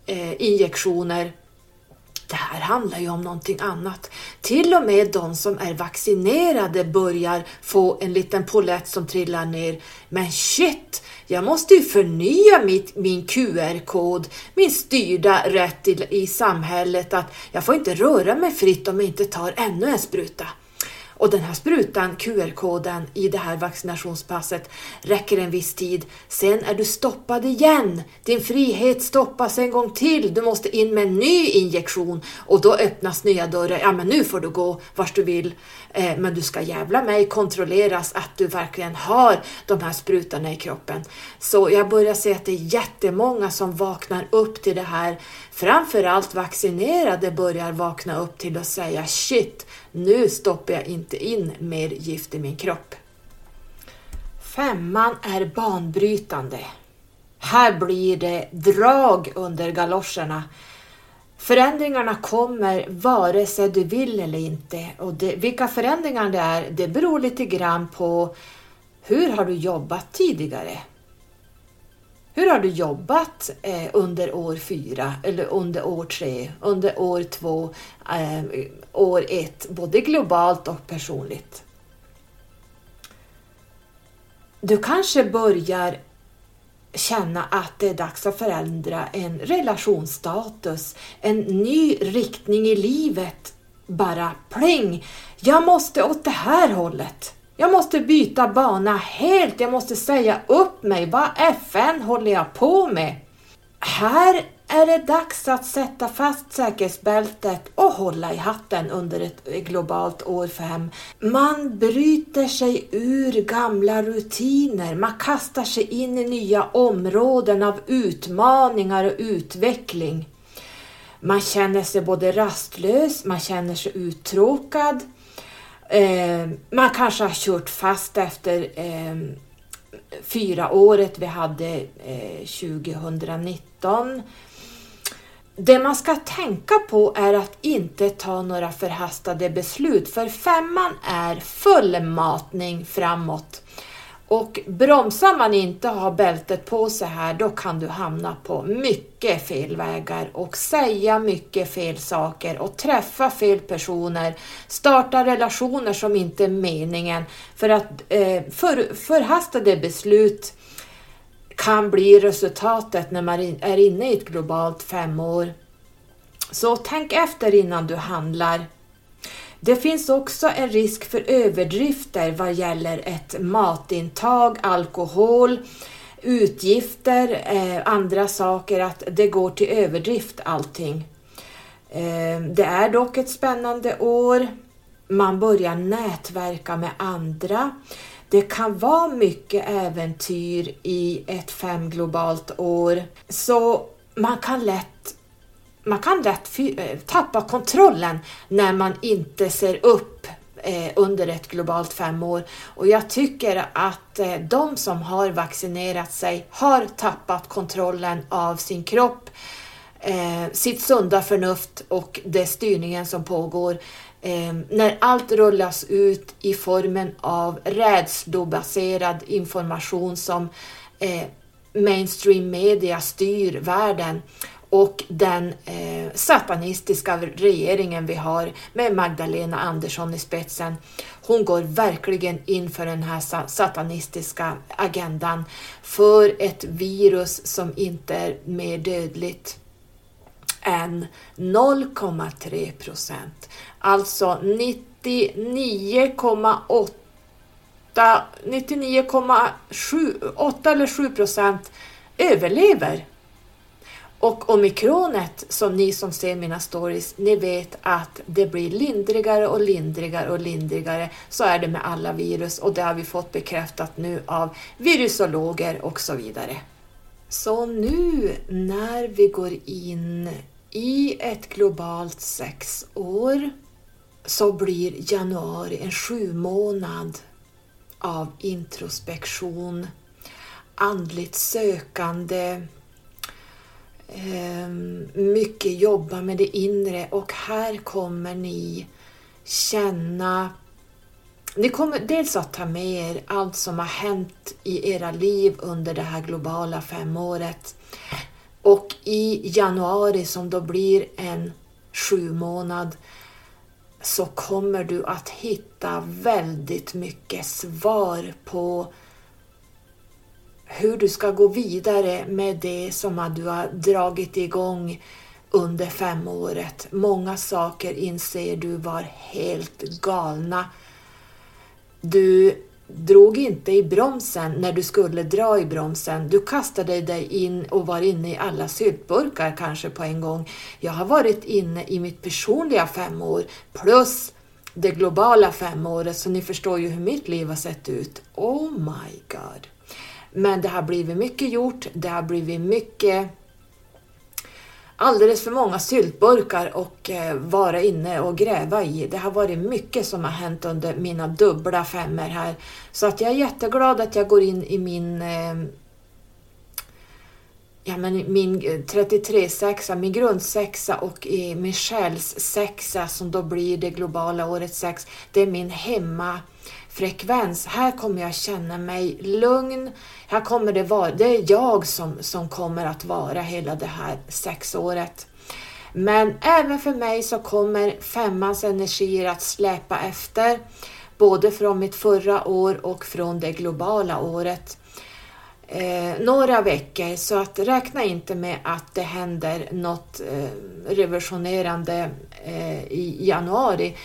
eh, injektioner det här handlar ju om någonting annat. Till och med de som är vaccinerade börjar få en liten polett som trillar ner. Men shit, jag måste ju förnya mitt, min QR-kod, min styrda rätt i, i samhället att jag får inte röra mig fritt om jag inte tar ännu en spruta. Och den här sprutan, QR-koden i det här vaccinationspasset, räcker en viss tid. Sen är du stoppad igen. Din frihet stoppas en gång till. Du måste in med en ny injektion och då öppnas nya dörrar. Ja, men nu får du gå vart du vill. Eh, men du ska jävla mig kontrolleras att du verkligen har de här sprutorna i kroppen. Så jag börjar se att det är jättemånga som vaknar upp till det här. Framförallt vaccinerade börjar vakna upp till att säga shit, nu stoppar jag inte in mer gift i min kropp. Femman är banbrytande. Här blir det drag under galoscherna. Förändringarna kommer vare sig du vill eller inte. Och det, vilka förändringar det är, det beror lite grann på hur har du jobbat tidigare? Hur har du jobbat eh, under år fyra eller under år tre, under år två, eh, år ett, både globalt och personligt? Du kanske börjar känna att det är dags att förändra en relationsstatus, en ny riktning i livet. Bara pling! Jag måste åt det här hållet. Jag måste byta bana helt, jag måste säga upp mig. Vad FN håller jag på med? Här är det dags att sätta fast säkerhetsbältet och hålla i hatten under ett globalt år 5. Man bryter sig ur gamla rutiner, man kastar sig in i nya områden av utmaningar och utveckling. Man känner sig både rastlös, man känner sig uttråkad, Eh, man kanske har kört fast efter eh, fyra året vi hade eh, 2019. Det man ska tänka på är att inte ta några förhastade beslut för femman är full matning framåt. Och bromsar man inte och har bältet på sig här, då kan du hamna på mycket fel vägar och säga mycket fel saker och träffa fel personer, starta relationer som inte är meningen. För att eh, för, förhastade beslut kan bli resultatet när man är inne i ett globalt femår. Så tänk efter innan du handlar. Det finns också en risk för överdrifter vad gäller ett matintag, alkohol, utgifter, eh, andra saker, att det går till överdrift allting. Eh, det är dock ett spännande år. Man börjar nätverka med andra. Det kan vara mycket äventyr i ett femglobalt år, så man kan lätt man kan lätt eh, tappa kontrollen när man inte ser upp eh, under ett globalt femår. Och jag tycker att eh, de som har vaccinerat sig har tappat kontrollen av sin kropp, sitt sunda förnuft och det styrningen som pågår. När allt rullas ut i formen av rädslobaserad information som mainstream media styr världen och den eh, satanistiska regeringen vi har med Magdalena Andersson i spetsen. Hon går verkligen in för den här satanistiska agendan för ett virus som inte är mer dödligt än 0,3 procent. Alltså 99,8 99,7 eller 7 procent överlever. Och omikronet, som ni som ser mina stories, ni vet att det blir lindrigare och lindrigare och lindrigare. Så är det med alla virus och det har vi fått bekräftat nu av virusologer och så vidare. Så nu när vi går in i ett globalt sexår så blir januari en sju månad av introspektion, andligt sökande, Ehm, mycket jobba med det inre och här kommer ni känna ni kommer dels att ta med er allt som har hänt i era liv under det här globala femåret. Och i januari som då blir en sju månad så kommer du att hitta väldigt mycket svar på hur du ska gå vidare med det som du har dragit igång under femåret. Många saker inser du var helt galna. Du drog inte i bromsen när du skulle dra i bromsen. Du kastade dig in och var inne i alla syltburkar kanske på en gång. Jag har varit inne i mitt personliga femår plus det globala femåret så ni förstår ju hur mitt liv har sett ut. Oh my god! Men det har blivit mycket gjort, det har blivit mycket alldeles för många syltburkar och eh, vara inne och gräva i. Det har varit mycket som har hänt under mina dubbla femmer här. Så att jag är jätteglad att jag går in i min eh, ja, men min eh, 33-sexa, min grundsexa och i min själssexa som då blir det globala årets sex. Det är min hemma frekvens. Här kommer jag känna mig lugn, här kommer det vara, det är jag som, som kommer att vara hela det här sexåret. Men även för mig så kommer femmans energier att släpa efter, både från mitt förra år och från det globala året. Eh, några veckor, så att räkna inte med att det händer något eh, revolutionerande eh, i januari.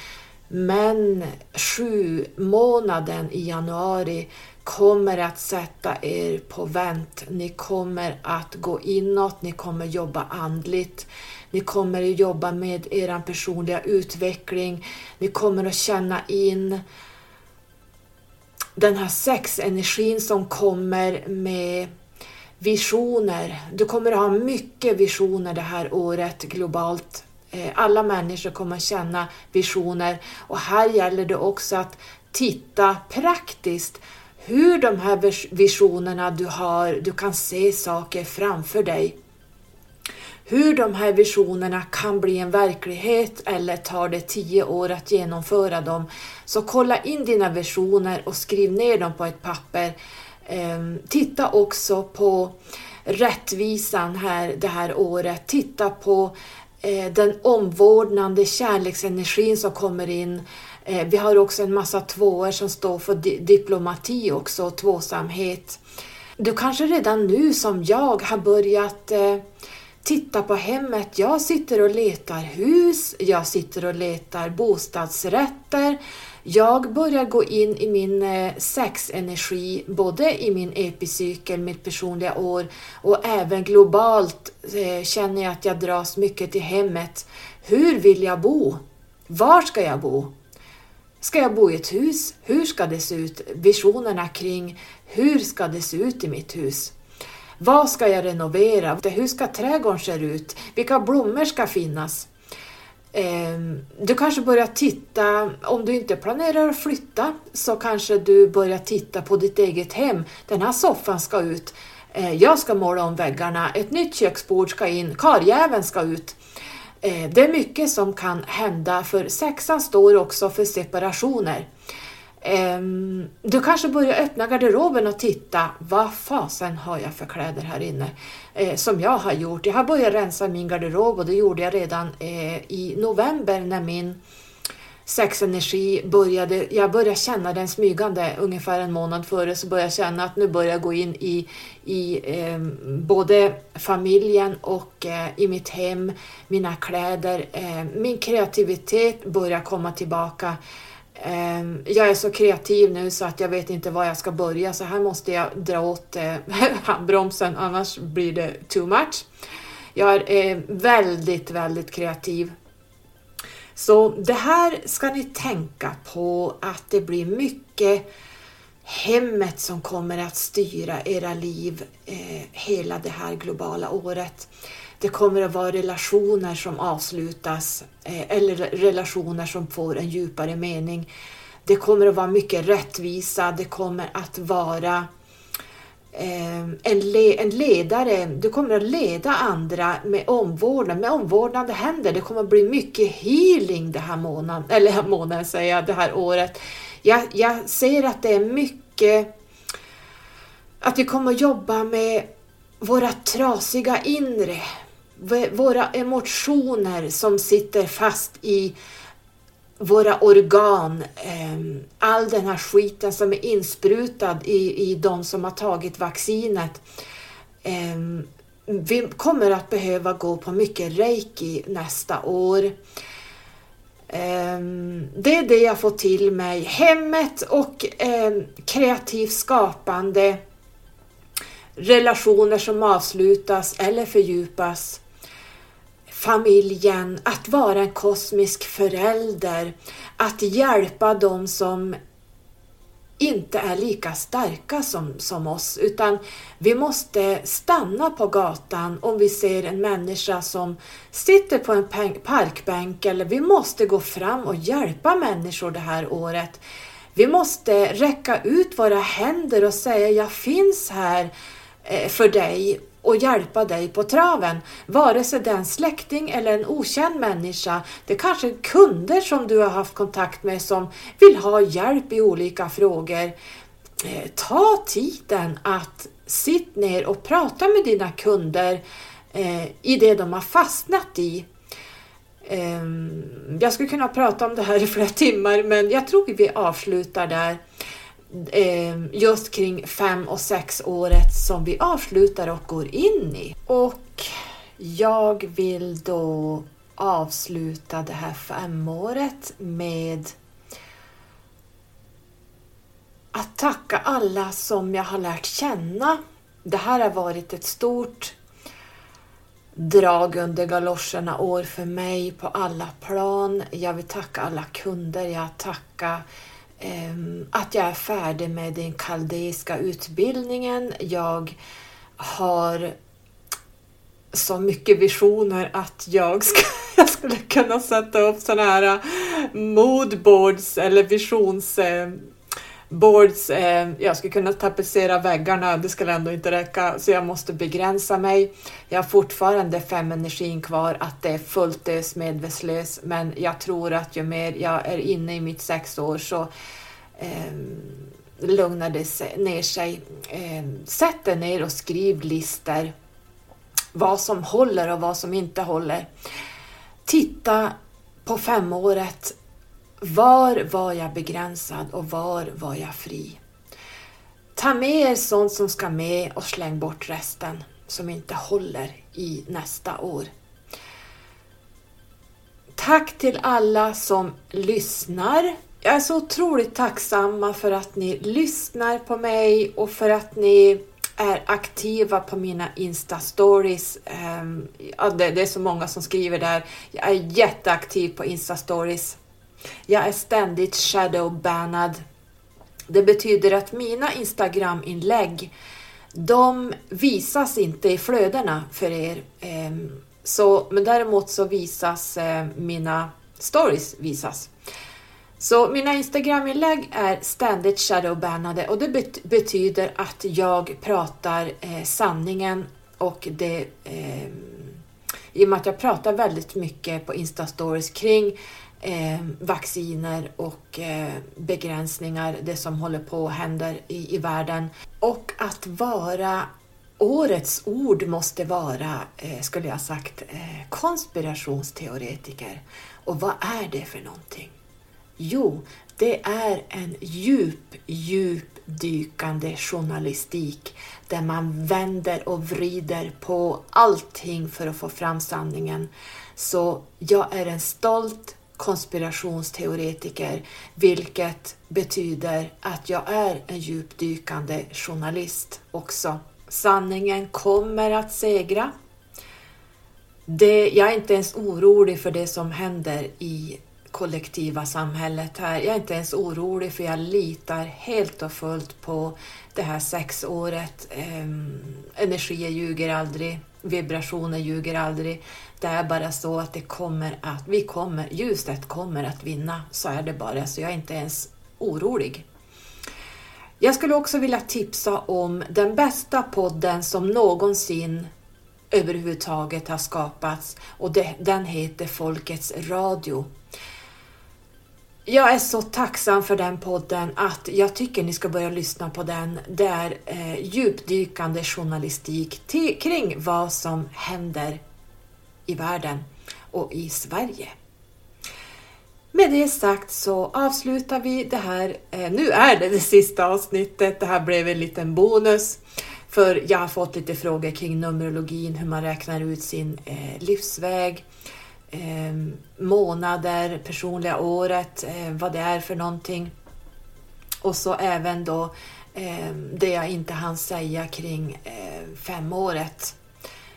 Men sju månaden i januari kommer att sätta er på vänt. Ni kommer att gå inåt, ni kommer jobba andligt, ni kommer att jobba med er personliga utveckling, ni kommer att känna in den här sexenergin som kommer med visioner. Du kommer att ha mycket visioner det här året globalt. Eh, alla människor kommer att känna visioner och här gäller det också att titta praktiskt hur de här visionerna du har, du kan se saker framför dig. Hur de här visionerna kan bli en verklighet eller tar det tio år att genomföra dem. Så kolla in dina visioner och skriv ner dem på ett papper. Ehm, titta också på rättvisan här det här året. Titta på Eh, den omvårdnande kärleksenergin som kommer in eh, vi har också en massa tvåor som står för diplomati också, tvåsamhet. Du kanske redan nu som jag har börjat eh, titta på hemmet. Jag sitter och letar hus, jag sitter och letar bostadsrätter. Jag börjar gå in i min eh, sexenergi, både i min epicykel, mitt personliga år och även globalt eh, känner jag att jag dras mycket till hemmet. Hur vill jag bo? Var ska jag bo? Ska jag bo i ett hus? Hur ska det se ut? Visionerna kring hur ska det se ut i mitt hus? Vad ska jag renovera? Hur ska trädgården se ut? Vilka blommor ska finnas? Ehm, du kanske börjar titta, om du inte planerar att flytta, så kanske du börjar titta på ditt eget hem. Den här soffan ska ut. Eh, jag ska måla om väggarna. Ett nytt köksbord ska in. Karljäveln ska ut. Eh, det är mycket som kan hända för sexan står också för separationer. Um, du kanske börjar öppna garderoben och titta, vad fasen har jag för kläder här inne? Eh, som jag har gjort. Jag har börjat rensa min garderob och det gjorde jag redan eh, i november när min sexenergi började, jag började känna den smygande ungefär en månad före så började jag känna att nu börjar jag gå in i, i eh, både familjen och eh, i mitt hem, mina kläder, eh, min kreativitet börjar komma tillbaka. Ehm, jag är så kreativ nu så att jag vet inte var jag ska börja så här måste jag dra åt eh, handbromsen annars blir det too much. Jag är väldigt, väldigt kreativ. Så det här ska ni tänka på att det blir mycket hemmet som kommer att styra era liv eh, hela det här globala året. Det kommer att vara relationer som avslutas eh, eller relationer som får en djupare mening. Det kommer att vara mycket rättvisa, det kommer att vara eh, en, le en ledare, du kommer att leda andra med omvårdnad, med omvårdnade händer. Det kommer att bli mycket healing det här månaden, eller månaden säger jag, det här året. Jag, jag ser att det är mycket att vi kommer att jobba med våra trasiga inre, våra emotioner som sitter fast i våra organ, ehm, all den här skiten som är insprutad i, i de som har tagit vaccinet. Ehm, vi kommer att behöva gå på mycket reiki nästa år. Ehm, det är det jag får till mig. Hemmet och kreativt skapande, relationer som avslutas eller fördjupas familjen, att vara en kosmisk förälder, att hjälpa dem som inte är lika starka som, som oss, utan vi måste stanna på gatan om vi ser en människa som sitter på en parkbänk eller vi måste gå fram och hjälpa människor det här året. Vi måste räcka ut våra händer och säga jag finns här eh, för dig och hjälpa dig på traven. Vare sig det är en släkting eller en okänd människa. Det är kanske är kunder som du har haft kontakt med som vill ha hjälp i olika frågor. Eh, ta tiden att sitta ner och prata med dina kunder eh, i det de har fastnat i. Ehm, jag skulle kunna prata om det här i flera timmar men jag tror vi avslutar där. Eh, just kring fem och sex året som vi avslutar och går in i. Och jag vill då avsluta det här femåret med att tacka alla som jag har lärt känna. Det här har varit ett stort drag under galoscherna år för mig på alla plan. Jag vill tacka alla kunder, jag tackar Ehm, att jag är färdig med den kaldeiska utbildningen. Jag har så mycket visioner att jag, ska, jag skulle kunna sätta upp sådana här eh, moodboards eller visions... Eh, boards, eh, jag skulle kunna tapetsera väggarna, det skulle ändå inte räcka, så jag måste begränsa mig. Jag har fortfarande fem energin kvar, att det är fullt ös medvetslös, men jag tror att ju mer jag är inne i mitt sex år så eh, lugnar det ner sig. Eh, sätt dig ner och skriv listor. Vad som håller och vad som inte håller. Titta på femåret. Var var jag begränsad och var var jag fri? Ta med er sånt som ska med och släng bort resten som inte håller i nästa år. Tack till alla som lyssnar jag är så otroligt tacksamma för att ni lyssnar på mig och för att ni är aktiva på mina Insta-stories. Ehm, ja, det, är så många som skriver där. Jag är jätteaktiv på Insta-stories. Jag är ständigt shadowbannad. Det betyder att mina Instagram-inlägg de visas inte i flödena för er. Ehm, så, men däremot så visas eh, mina stories visas. Så mina Instagram-inlägg är ständigt shadowbannade och det betyder att jag pratar eh, sanningen och det, eh, i och med att jag pratar väldigt mycket på Instastories kring eh, vacciner och eh, begränsningar, det som håller på och händer i, i världen. Och att vara Årets ord måste vara, eh, skulle jag sagt, eh, konspirationsteoretiker. Och vad är det för någonting? Jo, det är en djup, djup dykande journalistik där man vänder och vrider på allting för att få fram sanningen. Så jag är en stolt konspirationsteoretiker, vilket betyder att jag är en djupdykande journalist också. Sanningen kommer att segra. Det, jag är inte ens orolig för det som händer i kollektiva samhället här. Jag är inte ens orolig för jag litar helt och fullt på det här sexåret. Ehm, energier ljuger aldrig, vibrationer ljuger aldrig. Det är bara så att det kommer att, vi kommer, ljuset kommer att vinna. Så är det bara, så jag är inte ens orolig. Jag skulle också vilja tipsa om den bästa podden som någonsin överhuvudtaget har skapats och det, den heter Folkets Radio. Jag är så tacksam för den podden att jag tycker ni ska börja lyssna på den. Det är eh, djupdykande journalistik kring vad som händer i världen och i Sverige. Med det sagt så avslutar vi det här. Eh, nu är det det sista avsnittet. Det här blev en liten bonus. För jag har fått lite frågor kring numerologin, hur man räknar ut sin eh, livsväg, eh, månader, personliga året, vad det är för någonting. Och så även då det jag inte hann säga kring femåret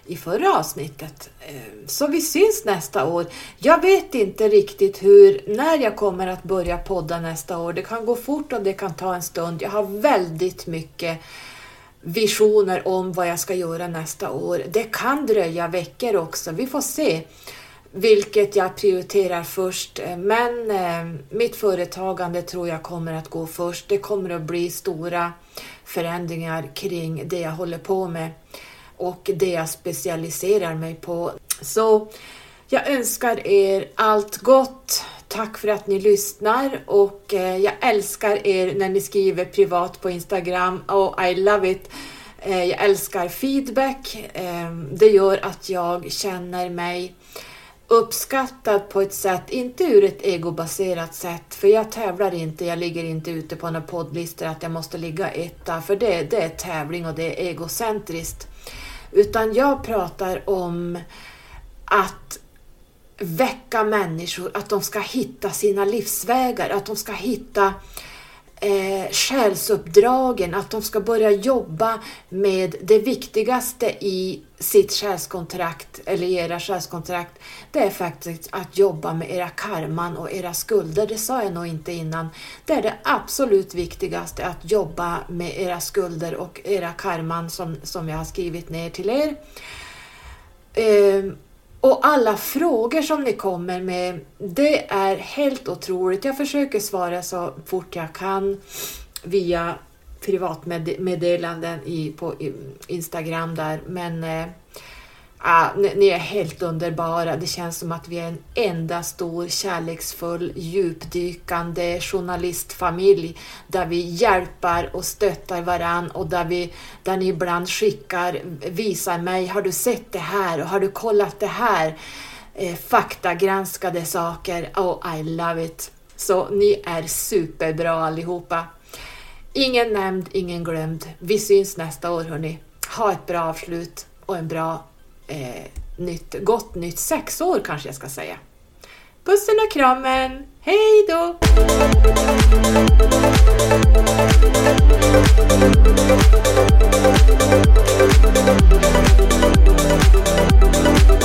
i förra avsnittet. Eh, så vi syns nästa år. Jag vet inte riktigt hur, när jag kommer att börja podda nästa år. Det kan gå fort och det kan ta en stund. Jag har väldigt mycket visioner om vad jag ska göra nästa år. Det kan dröja veckor också. Vi får se vilket jag prioriterar först. Eh, men eh, mitt företagande tror jag kommer att gå först. Det kommer att bli stora förändringar kring det jag håller på med och det jag specialiserar mig på. Så jag önskar er allt gott. Tack för att ni lyssnar och eh, jag älskar er när ni skriver privat på Instagram. Oh, I love it! Eh, jag älskar feedback. Eh, det gör att jag känner mig uppskattad på ett sätt, inte ur ett egobaserat sätt, för jag tävlar inte, jag ligger inte ute på några poddlistor att jag måste ligga etta, för det, det är tävling och det är egocentriskt. Utan jag pratar om att väcka människor, att de ska hitta sina livsvägar, att de ska hitta eh, själsuppdragen, att de ska börja jobba med det viktigaste i sitt själskontrakt, eller era själskontrakt, det är faktiskt att jobba med era karman och era skulder. Det sa jag nog inte innan. Det är det absolut viktigaste, att jobba med era skulder och era karman som, som jag har skrivit ner till er. Eh, och alla frågor som ni kommer med, det är helt otroligt. Jag försöker svara så fort jag kan via privatmeddelanden i, på Instagram där, men eh, Ah, ni är helt underbara. Det känns som att vi är en enda stor kärleksfull djupdykande journalistfamilj där vi hjälper och stöttar varann och där, vi, där ni ibland skickar, visar mig, har du sett det här och har du kollat det här? Eh, faktagranskade saker. Oh, I love it. Så ni är superbra allihopa. Ingen nämnd, ingen glömd. Vi syns nästa år hörni. Ha ett bra avslut och en bra eh, nytt, gott nytt sexår kanske jag ska säga. Pussen och kramen, hej då! Thank